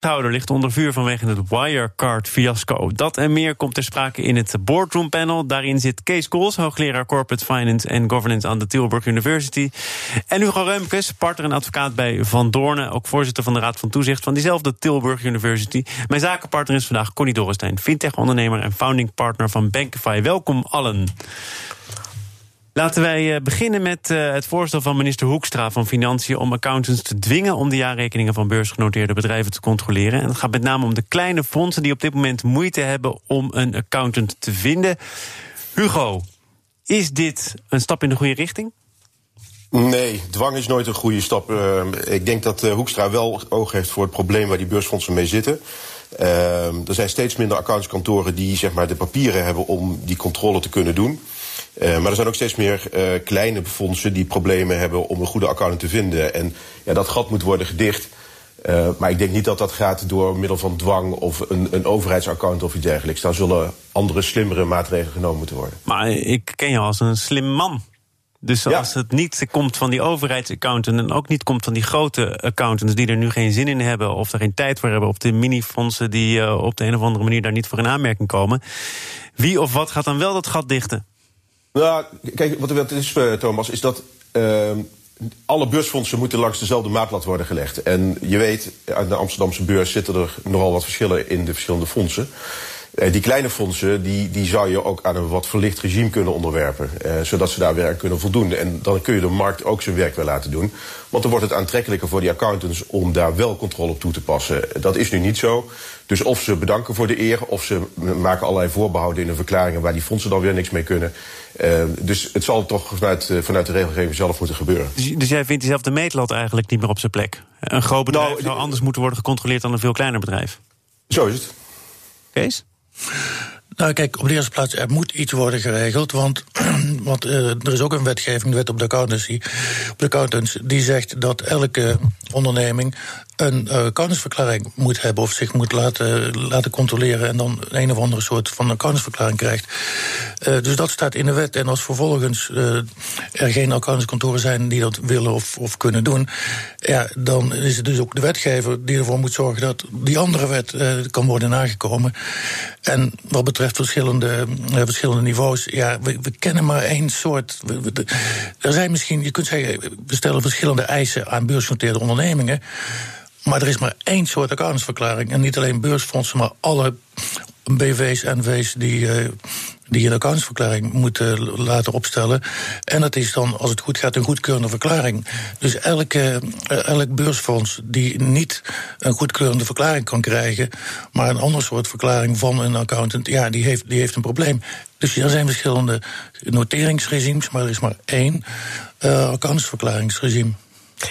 Houder ligt onder vuur vanwege het Wirecard-fiasco. Dat en meer komt ter sprake in het Boardroom Panel. Daarin zit Kees Kools, hoogleraar Corporate Finance en Governance aan de Tilburg University. En Hugo Reumkes, partner en advocaat bij Van Doornen, ook voorzitter van de Raad van Toezicht van diezelfde Tilburg University. Mijn zakenpartner is vandaag Connie Dorrestein, fintech-ondernemer en founding partner van Bankify. Welkom allen. Laten wij eh, beginnen met uh, het voorstel van minister Hoekstra van Financiën om accountants te dwingen om de jaarrekeningen van beursgenoteerde bedrijven te controleren. En het gaat met name om de kleine fondsen die op dit moment moeite hebben om een accountant te vinden. Hugo, is dit een stap in de goede richting? Nee, dwang is nooit een goede stap. Uh, ik denk dat Hoekstra wel oog heeft voor het probleem waar die beursfondsen mee zitten. er zijn steeds minder accountskantoren die zeg maar, de papieren hebben om die controle te kunnen doen. Uh, maar er zijn ook steeds meer uh, kleine fondsen die problemen hebben om een goede accountant te vinden. En ja, dat gat moet worden gedicht. Uh, maar ik denk niet dat dat gaat door middel van dwang of een, een overheidsaccount of iets dergelijks. Daar zullen andere, slimmere maatregelen genomen moeten worden. Maar ik ken jou als een slim man. Dus als het niet komt van die overheidsaccountant en ook niet komt van die grote accountants die er nu geen zin in hebben of er geen tijd voor hebben, of de minifondsen die op de een of andere manier daar niet voor in aanmerking komen, wie of wat gaat dan wel dat gat dichten? Nou, kijk, wat er is, uh, Thomas, is dat uh, alle beursfondsen moeten langs dezelfde maatlat worden gelegd. En je weet, aan de Amsterdamse beurs zitten er nogal wat verschillen in de verschillende fondsen. Uh, die kleine fondsen, die, die zou je ook aan een wat verlicht regime kunnen onderwerpen. Uh, zodat ze daar werk kunnen voldoen. En dan kun je de markt ook zijn werk wel laten doen. Want dan wordt het aantrekkelijker voor die accountants om daar wel controle op toe te passen. Dat is nu niet zo. Dus of ze bedanken voor de eer, of ze maken allerlei voorbehouden in hun verklaringen waar die fondsen dan weer niks mee kunnen. Uh, dus het zal toch vanuit, uh, vanuit de regelgeving zelf moeten gebeuren. Dus, dus jij vindt diezelfde meetlat eigenlijk niet meer op zijn plek? Een groot bedrijf nou, zou anders moeten worden gecontroleerd dan een veel kleiner bedrijf? Zo is het. Kees? Nou, kijk, op de eerste plaats, er moet iets worden geregeld. Want, want uh, er is ook een wetgeving, de wet op de accountancy, op de accountants, die zegt dat elke onderneming een uh, accountantsverklaring moet hebben of zich moet laten, laten controleren en dan een of andere soort van accountantsverklaring krijgt. Uh, dus dat staat in de wet. En als vervolgens er geen accountantskantoren zijn die dat willen of, of kunnen doen, ja, dan is het dus ook de wetgever die ervoor moet zorgen dat die andere wet kan worden nagekomen. En wat betreft verschillende, verschillende niveaus, ja, we, we kennen maar één soort. Er zijn misschien, je kunt zeggen, we stellen verschillende eisen aan beursgenoteerde ondernemingen. Maar er is maar één soort accountantsverklaring. En niet alleen beursfondsen, maar alle BV's en V's die, uh, die een accountantsverklaring moeten laten opstellen. En dat is dan, als het goed gaat, een goedkeurende verklaring. Dus elke, uh, elk beursfonds die niet een goedkeurende verklaring kan krijgen, maar een ander soort verklaring van een accountant, ja, die heeft, die heeft een probleem. Dus er zijn verschillende noteringsregimes, maar er is maar één uh, accountantsverklaringsregime.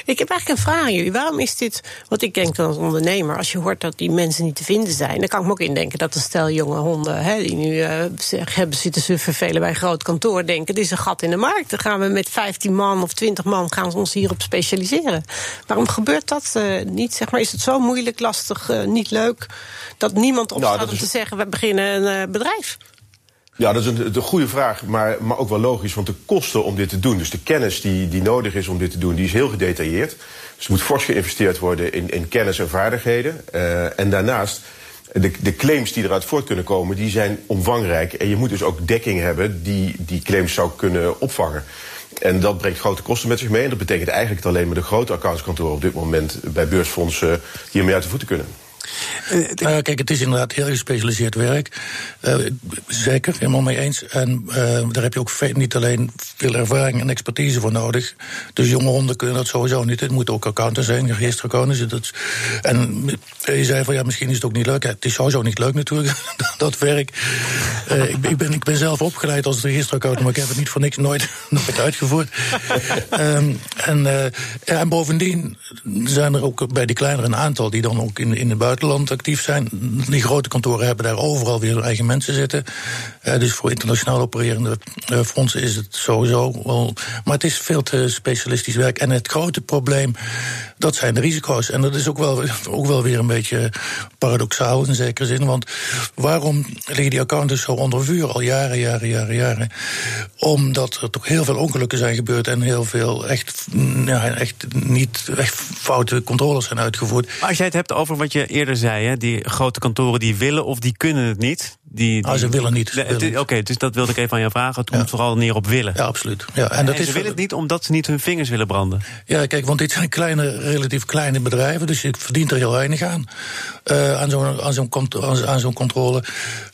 Ik heb eigenlijk een vraag aan jullie. Waarom is dit, wat ik denk dan als ondernemer, als je hoort dat die mensen niet te vinden zijn, dan kan ik me ook indenken dat een stel jonge honden, hè, die nu uh, hebben zitten ze vervelen bij een groot kantoor, denken: dit is een gat in de markt. Dan gaan we met 15 man of 20 man gaan we ons hierop specialiseren. Waarom gebeurt dat uh, niet? Zeg maar, is het zo moeilijk, lastig, uh, niet leuk, dat niemand opstaat nou, om te zeggen: we beginnen een bedrijf? Ja, dat is een, goede vraag, maar, maar ook wel logisch. Want de kosten om dit te doen, dus de kennis die, die nodig is om dit te doen, die is heel gedetailleerd. Dus er moet fors geïnvesteerd worden in, in kennis en vaardigheden. Uh, en daarnaast, de, de claims die eruit voort kunnen komen, die zijn omvangrijk. En je moet dus ook dekking hebben die die claims zou kunnen opvangen. En dat brengt grote kosten met zich mee. En dat betekent eigenlijk dat alleen maar de grote accountskantoren op dit moment bij beursfondsen hiermee uit de voeten kunnen. Uh, kijk, het is inderdaad heel gespecialiseerd werk. Uh, zeker, helemaal mee eens. En daar heb je ook niet alleen veel ervaring en expertise voor nodig. Dus jonge honden kunnen dat sowieso niet. Het moet ook accountants zijn, registraccountants. En je zei van ja, misschien is het ook niet leuk. Het is sowieso niet leuk natuurlijk, dat werk. ik, ik, ben, ik ben zelf opgeleid als registeraccountant, maar ik heb het niet voor niks nooit, nooit uitgevoerd. um, en, en bovendien zijn er ook bij die kleinere een aantal die dan ook in, in het buitenland actief zijn. Die grote kantoren hebben daar overal weer hun eigen mensen zitten. Uh, dus voor internationaal opererende uh, fondsen is het sowieso wel. Maar het is veel te specialistisch werk. En het grote probleem Dat zijn de risico's. En dat is ook wel, ook wel weer een beetje paradoxaal in zekere zin. Want waarom liggen die accountants zo onder vuur al jaren, jaren, jaren, jaren? Omdat er toch heel veel ongelukken zijn gebeurd en heel veel echt, ja, echt niet echt foute controles zijn uitgevoerd. Als jij het hebt over wat je eerder zei, hè, die grote kantoren die willen of die kunnen het niet. Die, Ah, ze willen niet. Oké, dus dat wilde ik even aan jou vragen. Het komt vooral neer op willen. Ja, absoluut. Ja, en dat en is ze willen het niet omdat ze niet hun vingers willen branden. Ja, kijk, want dit zijn kleine, relatief kleine bedrijven, dus je verdient er heel weinig aan. Uh, aan zo'n aan zo'n aan zo'n controle.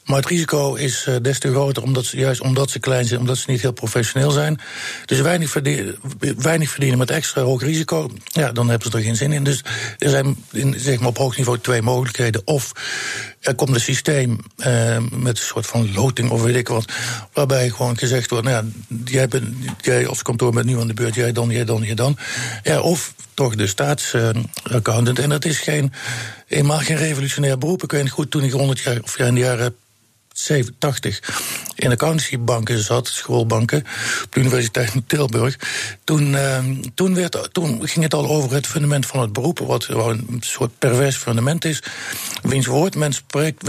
Maar het risico is uh, des te groter, omdat ze, juist omdat ze klein zijn, omdat ze niet heel professioneel zijn. Dus weinig verdienen, weinig verdienen met extra hoog risico, ja, dan hebben ze er geen zin in. Dus er zijn in, zeg maar op hoog niveau twee mogelijkheden. Of er komt een systeem uh, met een soort van loting of weet ik wat, waarbij gewoon gezegd wordt: nou ja, jij, bent, jij als kantoor bent nu aan de beurt, jij dan, jij dan, jij dan. Ja, of toch de staatsaccountant. en dat is geen, helemaal geen revolutionair beroep. Ik weet goed, toen ik 100 jaar, of ja, in de jaren 87 in accountancybanken zat, schoolbanken, op de Universiteit van Tilburg. Toen, uh, toen, werd, toen ging het al over het fundament van het beroep, wat een soort pervers fundament is. Wiens woord men spreekt,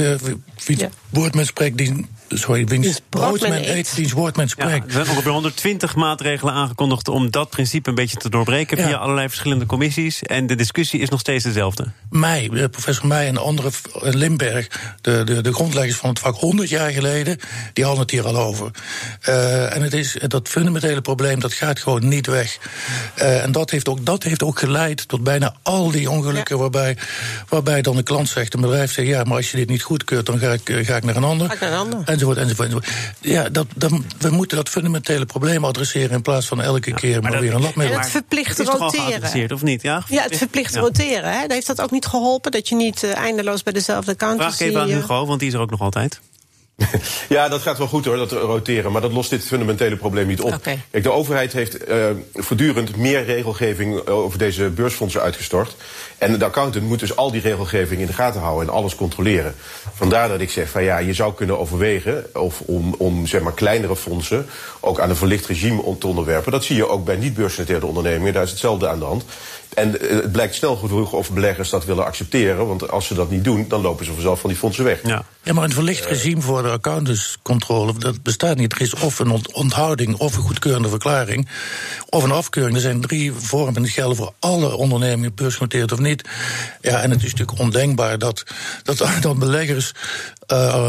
ja. woord men spreekt, die sorry, wiens brood men eet, wiens woord men spreekt. er zijn ongeveer 120 maatregelen aangekondigd om dat principe een beetje te doorbreken via allerlei verschillende commissies. En de discussie is nog steeds dezelfde. Mij, professor Meij en de andere Limberg, de, de, de grondleggers van het vak 100 jaar geleden, die hadden het hier al over. Uh, en het is dat fundamentele probleem, dat gaat gewoon niet weg. Uh, en dat heeft, ook, dat heeft ook geleid tot bijna al die ongelukken ja. waarbij, waarbij dan de klant zegt, een bedrijf zegt, ja, maar als je dit niet goedkeurt, dan ga ik, ga ik naar een ander. Ga ik naar een ander enzovoort, enzovoort, enzovoort. Ja, dat, dat, we moeten dat fundamentele probleem adresseren in plaats van elke keer maar, maar weer een lab mee. En het verplicht het roteren. of niet? Ja, ja het verplicht ja. roteren. Hè? Heeft dat ook niet geholpen? Dat je niet uh, eindeloos bij dezelfde account Vraag even aan Hugo, want die is er ook nog altijd. Ja, dat gaat wel goed hoor, dat roteren. Maar dat lost dit fundamentele probleem niet op. Okay. Kijk, de overheid heeft uh, voortdurend meer regelgeving over deze beursfondsen uitgestort. En de accountant moet dus al die regelgeving in de gaten houden en alles controleren. Vandaar dat ik zeg van ja, je zou kunnen overwegen of om, om zeg maar kleinere fondsen ook aan een verlicht regime te onderwerpen. Dat zie je ook bij niet-beursgenoteerde ondernemingen. Daar is hetzelfde aan de hand. En het blijkt snel genoeg of beleggers dat willen accepteren. Want als ze dat niet doen, dan lopen ze vanzelf van die fondsen weg. Ja, ja maar een verlicht regime voor de accountantscontrole, dat bestaat niet. Er is of een onthouding, of een goedkeurende verklaring, of een afkeuring. Er zijn drie vormen die gelden voor alle ondernemingen, beursgenoteerd of niet. Ja, en het is natuurlijk ondenkbaar dat, dat, dat beleggers uh,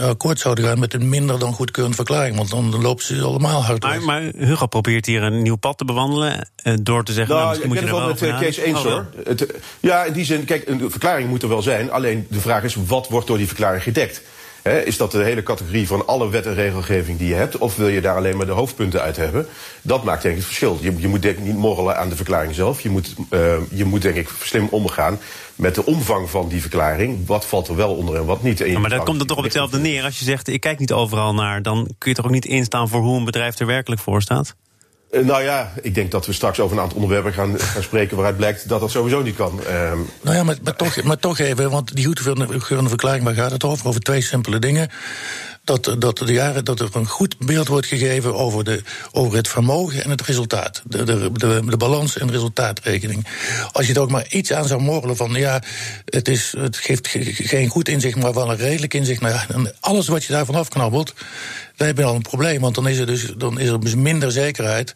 akkoord zouden gaan met een minder dan goedkeurende verklaring. Want dan lopen ze allemaal hard maar, maar Hugo probeert hier een nieuw pad te bewandelen. Uh, door te zeggen, nou, nou, ik moet je ben het wel met Kees eens oh, hoor. Het, ja, in die zin, kijk, een verklaring moet er wel zijn. Alleen de vraag is, wat wordt door die verklaring gedekt? He, is dat de hele categorie van alle wet en regelgeving die je hebt? Of wil je daar alleen maar de hoofdpunten uit hebben? Dat maakt denk ik het verschil. Je, je moet denk ik niet morrelen aan de verklaring zelf. Je moet, uh, je moet denk ik slim omgaan met de omvang van die verklaring. Wat valt er wel onder en wat niet. En ja, maar dat komt er toch op hetzelfde neer. Als je zegt, ik kijk niet overal naar... dan kun je toch ook niet instaan voor hoe een bedrijf er werkelijk voor staat? Uh, nou ja, ik denk dat we straks over een aantal onderwerpen gaan, gaan spreken... waaruit blijkt dat dat sowieso niet kan. Uh, nou ja, maar, toch, maar toch even, want die goedgeurende verklaring... waar gaat het over? Over twee simpele dingen dat, dat, de jaren, dat er een goed beeld wordt gegeven over, de, over het vermogen en het resultaat. De, de, de, de balans en resultaatrekening. Als je er ook maar iets aan zou morrelen van ja, het, is, het geeft geen goed inzicht, maar wel een redelijk inzicht. Nou ja, alles wat je daarvan afknabbelt, dan heb je al een probleem. Want dan is er dus, dan is er dus minder zekerheid.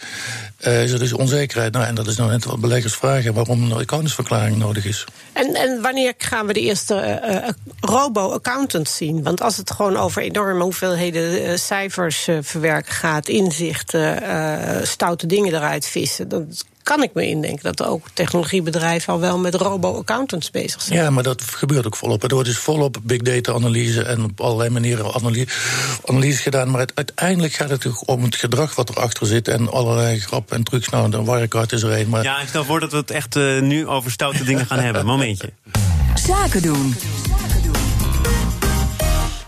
Uh, is er dus onzekerheid. Nou, en dat is nou net wat beleggers vragen waarom een accountantsverklaring nodig is. En, en wanneer gaan we de eerste uh, robo-accountants zien? Want als het gewoon over enorme hoeveelheden cijfers verwerken gaat, inzichten, stoute dingen eruit vissen, dan kan ik me indenken dat ook technologiebedrijven al wel met robo-accountants bezig zijn. Ja, maar dat gebeurt ook volop. Er wordt dus volop big data analyse en op allerlei manieren analyse, analyse gedaan. Maar het, uiteindelijk gaat het natuurlijk om het gedrag wat erachter zit en allerlei grappen en trucs. Nou, de Wirecard is er een. Maar... Ja, ik stel voor dat we het echt uh, nu over stoute dingen gaan hebben. Momentje. Zaken doen.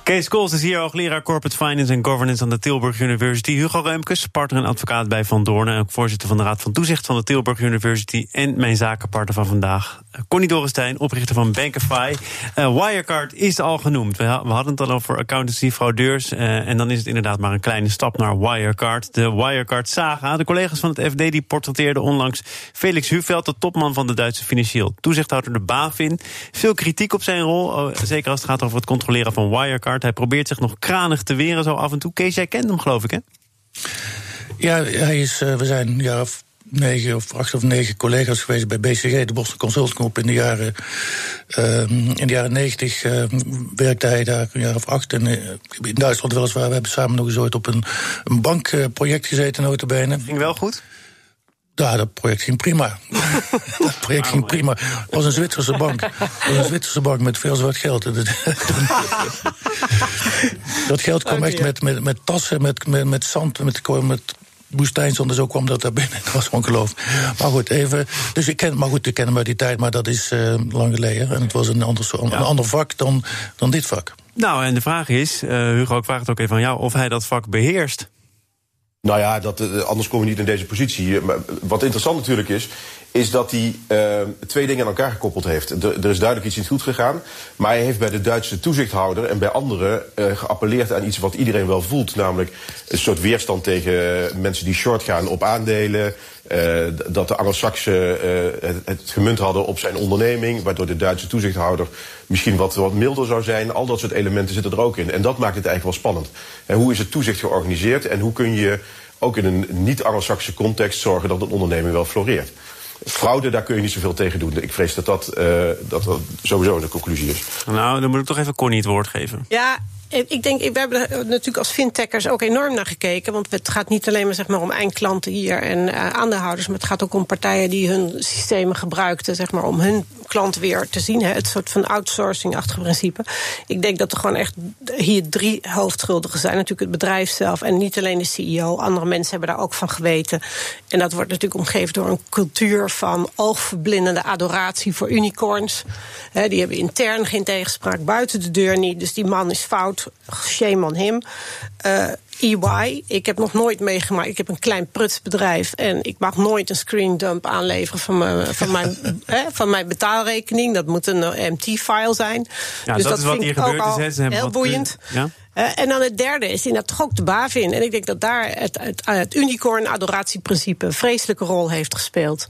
Kees Kools is hier hoogleraar Corporate Finance and Governance aan de Tilburg University. Hugo Reumkes, partner en advocaat bij Van Doornen... en ook voorzitter van de Raad van Toezicht van de Tilburg University... en mijn zakenpartner van vandaag, Connie Dorenstein, oprichter van Bankify. Uh, Wirecard is al genoemd. We, hadden het al over accountancy, fraudeurs... Uh, en dan is het inderdaad maar een kleine stap naar Wirecard. De Wirecard-saga. De collega's van het FD die portretteerden onlangs Felix Huveld... de topman van de Duitse financieel toezichthouder, de BaFin. Veel kritiek op zijn rol, zeker als het gaat over het controleren van Wirecard... Hij probeert zich nog kranig te weren zo af en toe. Kees, jij kent hem geloof ik, hè? Ja, hij is, uh, we zijn ja, negen of acht of negen collega's geweest bij BCG, de Boston Consulting Group. In de jaren, uh, in de jaren negentig uh, werkte hij daar een jaar of acht. En, uh, in Duitsland weliswaar. We hebben samen nog eens ooit op een, een bankproject gezeten, notabene. Ging wel goed? Ja, dat project ging prima. dat project ging prima. Het was een Zwitserse bank. Het was een Zwitserse bank met veel zwart geld. dat geld kwam echt met, met, met tassen, met, met, met zand, met, met woestijnzand. Zo kwam dat daar binnen. Dat was ongelooflijk. Maar goed, even. Dus ik ken, maar goed, ik ken hem uit die tijd, maar dat is uh, lang geleden. En het was een ander, een, ja. een ander vak dan, dan dit vak. Nou, en de vraag is, uh, Hugo, ik vraag het ook even aan jou, of hij dat vak beheerst. Nou ja, dat, uh, anders kom je niet in deze positie. Maar wat interessant natuurlijk is, is dat hij uh, twee dingen aan elkaar gekoppeld heeft. Er, is duidelijk iets niet goed gegaan. Maar hij heeft bij de Duitse toezichthouder en bij anderen uh, geappelleerd aan iets wat iedereen wel voelt. Namelijk een soort weerstand tegen mensen die short gaan op aandelen. Uh, dat de Anglo-Saxen het, het, gemunt hadden op zijn onderneming. Waardoor de Duitse toezichthouder misschien wat, wat milder zou zijn. Al dat soort elementen zitten er ook in. En dat maakt het eigenlijk wel spannend. En hoe is het toezicht georganiseerd en hoe kun je ook in een niet-Anglo-Saxische context zorgen dat een onderneming wel floreert. Fraude, daar kun je niet zoveel tegen doen. Ik vrees dat dat, uh, dat, dat sowieso de conclusie is. Nou, dan moet ik toch even Connie het woord geven. Ja, ik denk, we hebben er natuurlijk als fintechers ook enorm naar gekeken. Want het gaat niet alleen maar, zeg maar om eindklanten hier en uh, aandeelhouders. Maar het gaat ook om partijen die hun systemen gebruikten zeg maar, om hun klant weer te zien. Hè, het soort van outsourcing-achtige principe. Ik denk dat er gewoon echt hier drie hoofdschuldigen zijn. Natuurlijk het bedrijf zelf en niet alleen de CEO. Andere mensen hebben daar ook van geweten. En dat wordt natuurlijk omgeven door een cultuur van oogverblindende adoratie voor unicorns. Die hebben intern geen tegenspraak, buiten de deur niet. Dus die man is fout. Shame on him. Uh, EY. Ik heb nog nooit meegemaakt. Ik heb een klein prutsbedrijf en ik mag nooit een screen dump aanleveren van mijn, van mijn, hè, van mijn betaalrekening. Dat moet een MT-file zijn. Ja, dus dat, dat is wat hier gebeurd is. Heel boeiend. Ja? Uh, en dan het derde is inderdaad toch ook de BaVin. En ik denk dat daar het, het, het unicorn-adoratieprincipe een vreselijke rol heeft gespeeld.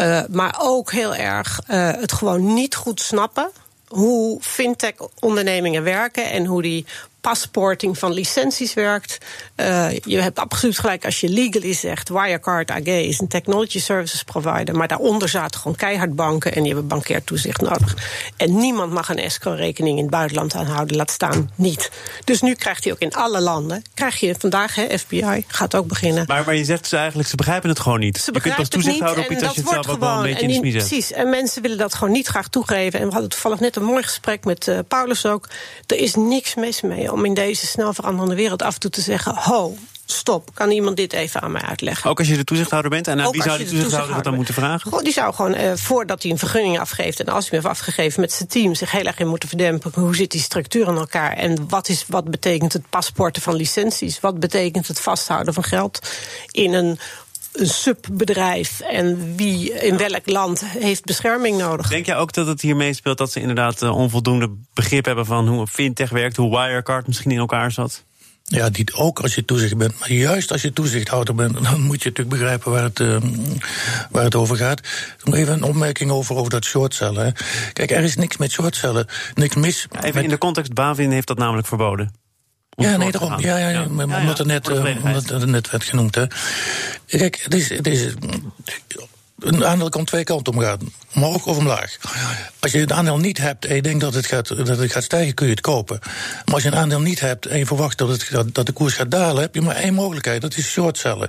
Uh, maar ook heel erg uh, het gewoon niet goed snappen hoe fintech-ondernemingen werken en hoe die passporting van licenties werkt. Uh, je hebt absoluut gelijk als je legally zegt... Wirecard AG is een technology services provider... maar daaronder zaten gewoon keihard banken... en die hebben bankair toezicht nodig. En niemand mag een escrow-rekening in het buitenland aanhouden, laat staan niet. Dus nu krijgt hij ook in alle landen... krijg je vandaag, hè, FBI gaat ook beginnen. Maar, maar je zegt ze eigenlijk, ze begrijpen het gewoon niet. Ze je kunt als toezichthouder op iets als je het zelf ook wel een beetje in de smie Precies, en mensen willen dat gewoon niet graag toegeven. En we hadden toevallig net een mooi gesprek met uh, Paulus ook. Er is niks mis mee om in deze snel veranderende wereld af en toe te zeggen: ho, stop, kan iemand dit even aan mij uitleggen? Ook als je de toezichthouder bent? En aan wie zou die toezichthouder het dan moeten vragen? Goh, die zou gewoon, uh, voordat hij een vergunning afgeeft... en als hij hem heeft afgegeven met zijn team... zich heel erg in moeten verdempen. Hoe zit die structuur in elkaar? En wat, is, wat betekent het paspoorten van licenties? Wat betekent het vasthouden van geld in een een subbedrijf en wie in welk land heeft bescherming nodig. Denk jij ook dat het hier meespeelt dat ze inderdaad uh, onvoldoende begrip hebben van hoe fintech werkt, hoe Wirecard misschien in elkaar zat? Ja, die, ook als je toezicht bent. Maar juist als je toezichthouder bent, dan moet je natuurlijk begrijpen waar het, uh, waar het over gaat. Nog even een opmerking over, over dat shortcellen. Kijk, er is niks met shortcellen. Niks mis. Even met... in de context, Bavin heeft dat namelijk verboden. Ja, nee, daarom. Ja, ja, ja, ja, omdat, het net, uh, omdat net werd genoemd. Hè. Kijk, het is, het is, een aandeel kan twee kanten omgaan. Omhoog of omlaag. Als je het aandeel niet hebt en je denkt dat het gaat, dat het gaat stijgen, kun je het kopen. Maar als je een aandeel niet hebt en je verwacht dat, het, dat, dat de koers gaat dalen, heb je maar één mogelijkheid. Dat is shortcellen.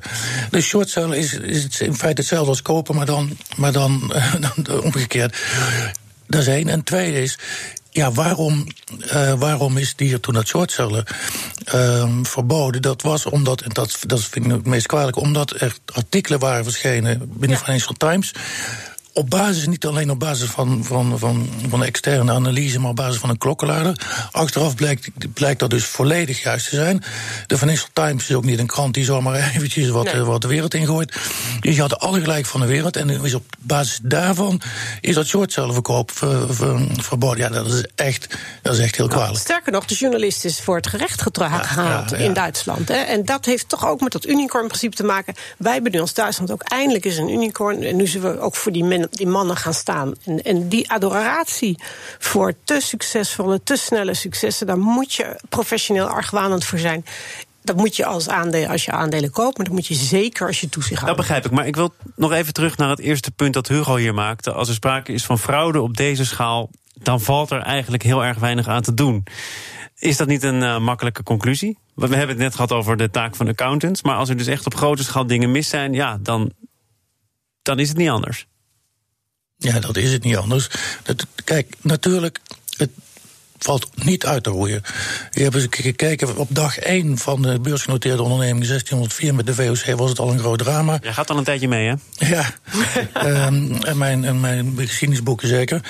Dus shortcellen is, is in feite hetzelfde als kopen, maar dan, maar dan, dan omgekeerd. Dat is één. En tweede is, ja, waarom, uh, waarom is die toen dat shortcellen uh, verboden? Dat was omdat, en dat, dat vind ik het meest kwalijk, omdat er artikelen waren verschenen binnen ja. Financial Times op basis, niet alleen op basis van, van, van, van externe analyse, maar op basis van een klokkenluider. Achteraf blijkt, blijkt dat dus volledig juist te zijn. De Financial Times is ook niet een krant die zomaar eventjes wat, Nee. wat de wereld ingooit. Dus je had alle gelijk van de wereld. En is op basis daarvan is dat shortcellenverkoop ver, ver, verboden. Ja, dat is echt, dat is echt heel kwalijk. Sterker nog, de journalist is voor het gerecht gehaald ja. in Duitsland. Hè. En dat heeft toch ook met dat unicorn-principe te maken. Wij hebben nu als Duitsland ook eindelijk eens een unicorn. En nu zullen we ook voor die, die mannen gaan staan. En, en die adoratie voor te succesvolle, te snelle successen... daar moet je professioneel argwanend voor zijn. Dat moet je als, aandeel, als je aandelen koopt, maar dat moet je zeker als je toezicht Dat houdt. begrijp ik. Maar ik wil nog even terug naar het eerste punt dat Hugo hier maakte. Als er sprake is van fraude op deze schaal, dan valt er eigenlijk heel erg weinig aan te doen. Is dat niet een eh, makkelijke conclusie? Want we hebben het net gehad over de taak van accountants. Maar als er dus echt op grote schaal dingen mis zijn, ja, dan, dan is het niet anders. Ja, dat is het niet anders. Dat, kijk, natuurlijk, het valt niet uit te roeien. Je hebt eens gekeken, op dag 1 van de beursgenoteerde onderneming 1604 met de VOC was het al een groot drama. Jij gaat al een tijdje mee, hè? Ja, Ehm, en, mijn, en mijn geschiedenisboeken zeker.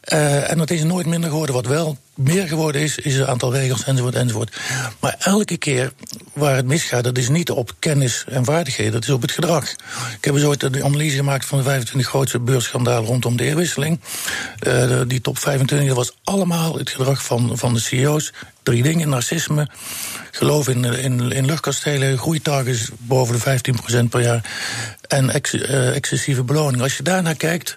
Eh, en dat is nooit minder geworden. Wat wel meer geworden is, is het aantal regels enzovoort enzovoort. Maar elke keer waar het misgaat, dat is niet op kennis en vaardigheden, dat is op het gedrag. Ik heb eens ooit analyse gemaakt van de 25 grootste beursschandalen rondom de eerwisseling. Eh, die top 25, dat was allemaal het gedrag van, van de CEO's. Drie dingen, narcisme, geloof in, in, in luchtkastelen, groeitargets boven de 15% per jaar en ex- eh, excessieve beloning. Als je daarnaar kijkt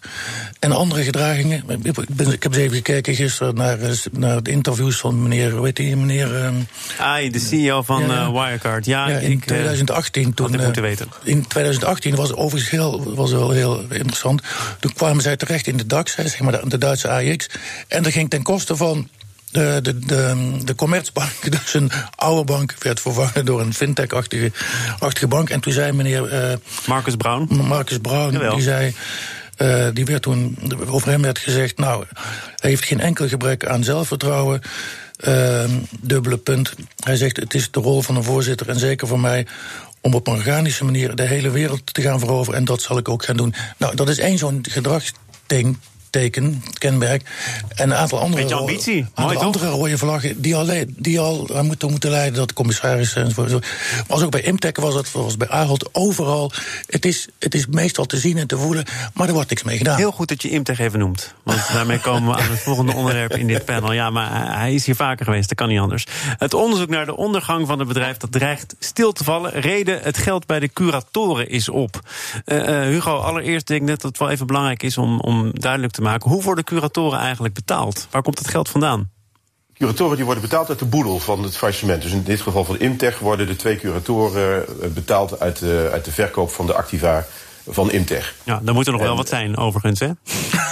en andere gedragingen. Ik, ben, ik heb eens even gekeken gisteren naar, eh, naar de interviews van meneer, weet je, meneer. ehm, Ah, de CEO van Ja, eh, Wirecard. Ja, ja, in ik, eh, 2018 toen. had weten. In 2018 was overigens heel, was wel heel interessant. Toen kwamen zij terecht in de DAX, zeg maar de, de Duitse AX. En dat ging ten koste van. De, de, de, de Commerzbank, dus een oude bank, werd vervangen door een fintech-achtige achtige bank. En toen zei meneer eh, Marcus Brown. Marcus Brown, Jawel. die zei. eh, die werd toen, over hem werd gezegd, nou, hij heeft geen enkel gebrek aan zelfvertrouwen. Ehm, dubbele punt. Hij zegt, het is de rol van een voorzitter en zeker voor mij om op een organische manier de hele wereld te gaan veroveren. En dat zal ik ook gaan doen. Nou, dat is één zo'n gedragsding. Teken, kenmerk. En een aantal andere, Beetje ambitie. een aantal toch? andere rode vlaggen die al, die al aan moeten, moeten leiden dat de commissaris enzovoort. zo. Was ook bij Imtech, was het, was bij Ahold, overal. Het is, het is meestal te zien en te voelen, maar er wordt niks mee gedaan. Heel goed dat je Imtech even noemt. Want daarmee komen we aan het volgende onderwerp in dit panel. Ja, maar hij- hij is hier vaker geweest, dat kan niet anders. Het onderzoek naar de ondergang van het bedrijf dat dreigt stil te vallen. Reden, het geld bij de curatoren is op. Eh, eh, Hugo, allereerst denk ik net dat het wel even belangrijk is om, om duidelijk te maken... hoe worden curatoren eigenlijk betaald? Waar komt het geld vandaan? Curatoren die worden betaald uit de boedel van het faillissement. Dus in dit geval van Imtech worden de twee curatoren eh, betaald uit de, uit de verkoop van de activa van Imtech. Ja, daar moet er nog wel wat zijn, overigens, hè?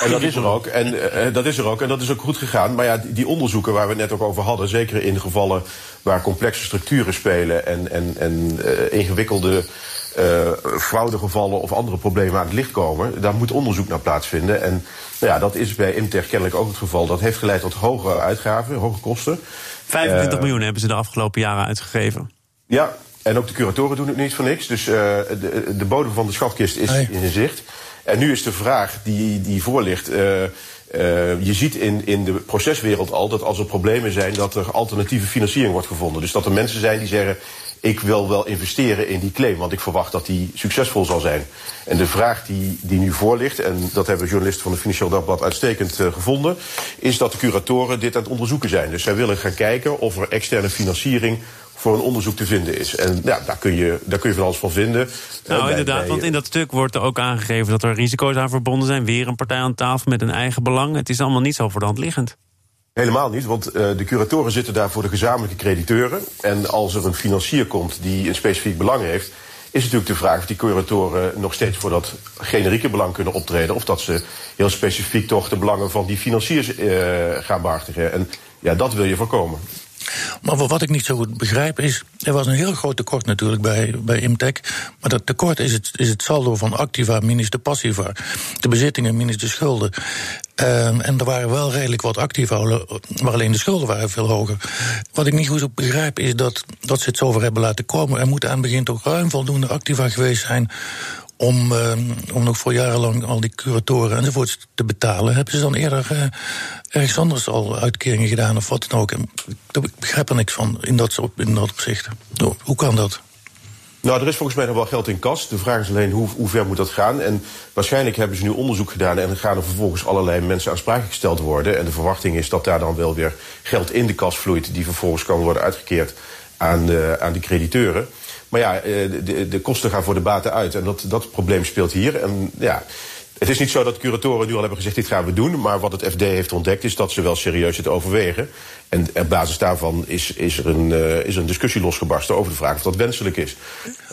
En dat is er ook. En eh, dat is er ook. En dat is ook goed gegaan. Maar ja, die, onderzoeken waar we net ook over hadden, zeker in gevallen waar complexe structuren spelen en, en, en eh, ingewikkelde eh fraudegevallen of andere problemen aan het licht komen, daar moet onderzoek naar plaatsvinden. En nou ja, dat is bij Imtech kennelijk ook het geval. Dat heeft geleid tot hogere uitgaven, hoge kosten. 25 Eh, miljoen hebben ze de afgelopen jaren uitgegeven. Ja, en ook de curatoren doen het niet voor niks. Dus eh, de, de bodem van de schatkist is in zicht. En nu is de vraag die, die voor ligt. eh, eh, je ziet in, in de proceswereld al dat als er problemen zijn, dat er alternatieve financiering wordt gevonden. Dus dat er mensen zijn die zeggen. Ik wil wel investeren in die claim, want ik verwacht dat die succesvol zal zijn. En de vraag die, die nu voor ligt, en dat hebben journalisten van het Financieel Dagblad uitstekend eh, gevonden, is dat de curatoren dit aan het onderzoeken zijn. Dus zij willen gaan kijken of er externe financiering voor een onderzoek te vinden is. En ja, daar kun je, daar kun je van alles van vinden. Nou, bij- inderdaad, bij- want in dat stuk wordt er ook aangegeven dat er risico's aan verbonden zijn. Weer een partij aan tafel met een eigen belang. Het is allemaal niet zo voor de hand liggend. Helemaal niet, want eh, de curatoren zitten daar voor de gezamenlijke crediteuren. En als er een financier komt die een specifiek belang heeft, is natuurlijk de vraag of die curatoren nog steeds voor dat generieke belang kunnen optreden. Of dat ze heel specifiek toch de belangen van die financiers eh, gaan behartigen. En ja, dat wil je voorkomen. Maar wat- ik niet zo goed begrijp is. Er was een heel groot tekort natuurlijk bij, bij Imtech. Maar dat tekort is het, is het saldo van activa minus de passiva. De bezittingen minus de schulden. Ehm, en er waren wel redelijk wat activa, maar alleen de schulden waren veel hoger. Wat ik niet goed begrijp is dat, dat ze het zover hebben laten komen. Er moet aan het begin toch ruim voldoende activa geweest zijn om, uh, om nog voor jarenlang al die curatoren enzovoorts te betalen, hebben ze dan eerder uh, ergens anders al uitkeringen gedaan of wat dan ook. Ik begrijp er niks van in dat, in dat opzicht. Hoe kan dat? Nou, er is volgens mij nog wel geld in kas. De vraag is alleen hoe, hoe ver moet dat gaan. En waarschijnlijk hebben ze nu onderzoek gedaan en gaan er vervolgens allerlei mensen aansprakelijk gesteld worden. En de verwachting is dat daar dan wel weer geld in de kas vloeit, die vervolgens kan worden uitgekeerd aan de, aan de crediteuren. Maar ja, eh, de, de kosten gaan voor de baten uit. En dat, dat probleem speelt hier. En ja, het is niet zo dat curatoren nu al hebben gezegd: dit gaan we doen. Maar wat het FD heeft ontdekt is dat ze wel serieus het overwegen. En op basis daarvan is, is, er een, uh, is een discussie losgebarsten over de vraag of dat wenselijk is.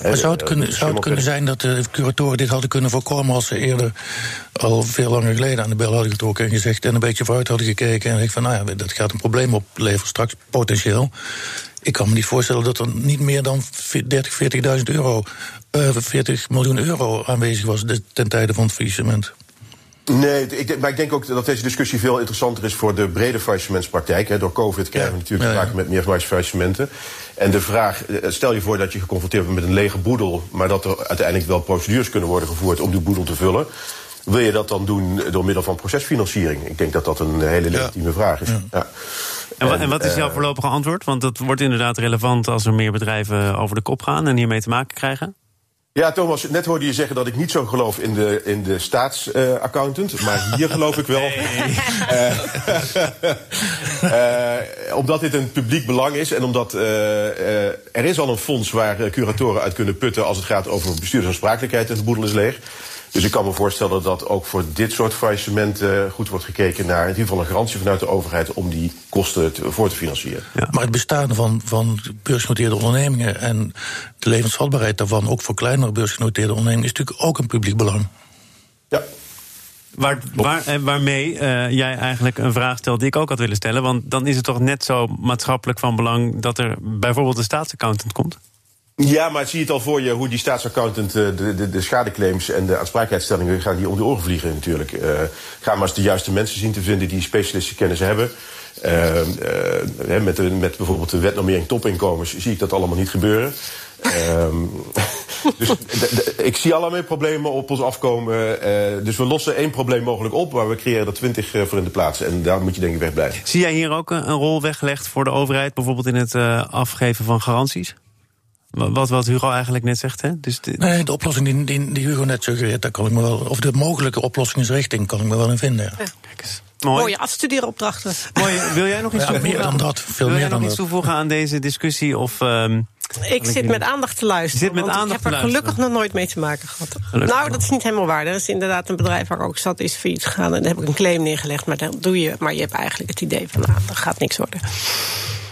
Maar zou het kunnen, zou het kunnen zijn dat de curatoren dit hadden kunnen voorkomen als ze eerder al veel langer geleden aan de bel hadden getrokken en gezegd en een beetje vooruit hadden gekeken en gezegd van nou ja, dat gaat een probleem opleveren straks potentieel. Ik kan me niet voorstellen dat er niet meer dan 30, 40.000 euro, uh, 40 miljoen euro aanwezig was ten tijde van het faillissement. Nee, ik, maar ik denk ook dat deze discussie veel interessanter is voor de brede faillissementspraktijk. Door COVID krijgen we natuurlijk te maken met meer faillissementen. En de vraag, eh, stel je voor dat je geconfronteerd bent met een lege boedel, maar dat er uiteindelijk wel procedures kunnen worden gevoerd om die boedel te vullen. Wil je dat dan doen door middel van procesfinanciering? Ik denk dat dat een hele legitieme vraag is. Ja. En, en, wat is jouw eh, voorlopige antwoord? Want dat wordt inderdaad relevant als er meer bedrijven over de kop gaan en hiermee te maken krijgen. Ja, Thomas, net hoorde je zeggen dat ik niet zo geloof in de, in de staatsaccountant. Uh, maar hier geloof ik wel. Nee. Uh, omdat dit een publiek belang is en omdat er is al een fonds waar curatoren uit kunnen putten als het gaat over bestuursaansprakelijkheid en de boedel is leeg. Dus ik kan me voorstellen dat ook voor dit soort faillissementen goed wordt gekeken naar in ieder geval een garantie vanuit de overheid om die kosten te, voor te financieren. Ja. Maar het bestaan van, van beursgenoteerde ondernemingen en de levensvatbaarheid daarvan, ook voor kleinere beursgenoteerde ondernemingen, is natuurlijk ook een publiek belang. Ja. Waar, waar, eh, waarmee uh, jij eigenlijk een vraag stelt die ik ook had willen stellen. Want dan is het toch net zo maatschappelijk van belang dat er bijvoorbeeld een staatsaccountant komt? Ja, maar zie je het al voor je hoe die staatsaccountant eh, de, de, de schadeclaims en de aansprakelijkheidsstellingen gaan die om de oren vliegen natuurlijk. Uh, ga maar eens de juiste mensen zien te vinden die specialistische kennis hebben. Uh, met, met bijvoorbeeld de wetnormering topinkomens zie ik dat allemaal niet gebeuren. Ehm, dus ik zie allerlei problemen op ons afkomen. dus we lossen één probleem mogelijk op, maar we creëren er twintig voor in de plaats. En daar moet je denk ik weg blijven. Zie jij hier ook een, een rol weggelegd voor de overheid, bijvoorbeeld in het afgeven van garanties? Wat, wat Hugo eigenlijk net zegt, hè? Dus de... Nee, de oplossing die, die, die, Hugo net suggereert, daar kan ik me wel. Of de mogelijke oplossingsrichting kan ik me wel in vinden. Ja. Kijk eens. Mooi. Mooie afstudeeropdrachten. Mooi. Wil jij nog iets ja, toevoegen? Meer dan dat. Veel Wil meer jij dan nog iets toevoegen aan deze discussie? Of, um, ik zit met aandacht te luisteren. Zit met want aandacht ik heb er gelukkig nog nooit mee te maken gehad. Gelukkig. Nou, dat is niet helemaal waar. Er is inderdaad een bedrijf waar ik ook zat, is failliet gegaan. En daar heb ik een claim neergelegd. Maar dan doe je. Maar je hebt eigenlijk het idee van, nou, dat gaat niks worden.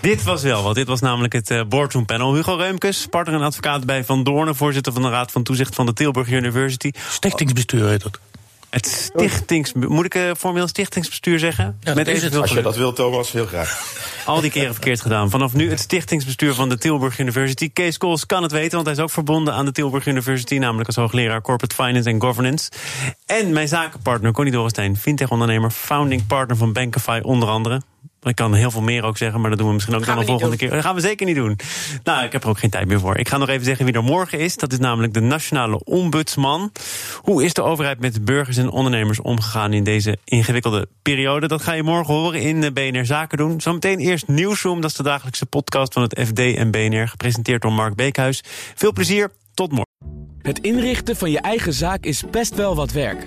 Dit was wel wat. Dit was namelijk het uh, boardroom panel. Hugo Reumkes, partner en advocaat bij Van Doornen... voorzitter van de Raad van Toezicht van de Tilburg University. Stichtingsbestuur heet dat. Het stichtings... Moet ik uh, formeel stichtingsbestuur zeggen? Ja, Met even Als je dat wil, Thomas, heel graag. Al die keren verkeerd gedaan. Vanaf nu het stichtingsbestuur van de Tilburg University. Kees Kools kan het weten, want hij is ook verbonden aan de Tilburg University... namelijk als hoogleraar Corporate Finance and Governance. En mijn zakenpartner Connie Dorrestein, fintech-ondernemer... founding partner van Bankify onder andere. Ik kan heel veel meer ook zeggen, maar dat doen we misschien ook dan de volgende keer. Dat gaan we zeker niet doen. Nou, ik heb er ook geen tijd meer voor. Ik ga nog even zeggen wie er morgen is. Dat is namelijk de nationale ombudsman. Hoe is de overheid met burgers en ondernemers omgegaan in deze ingewikkelde periode? Dat ga je morgen horen in BNR Zaken doen. Zometeen eerst Nieuwsroom, dat is de dagelijkse podcast van het FD en BNR, gepresenteerd door Mark Beekhuis. Veel plezier, tot morgen. Het inrichten van je eigen zaak is best wel wat werk.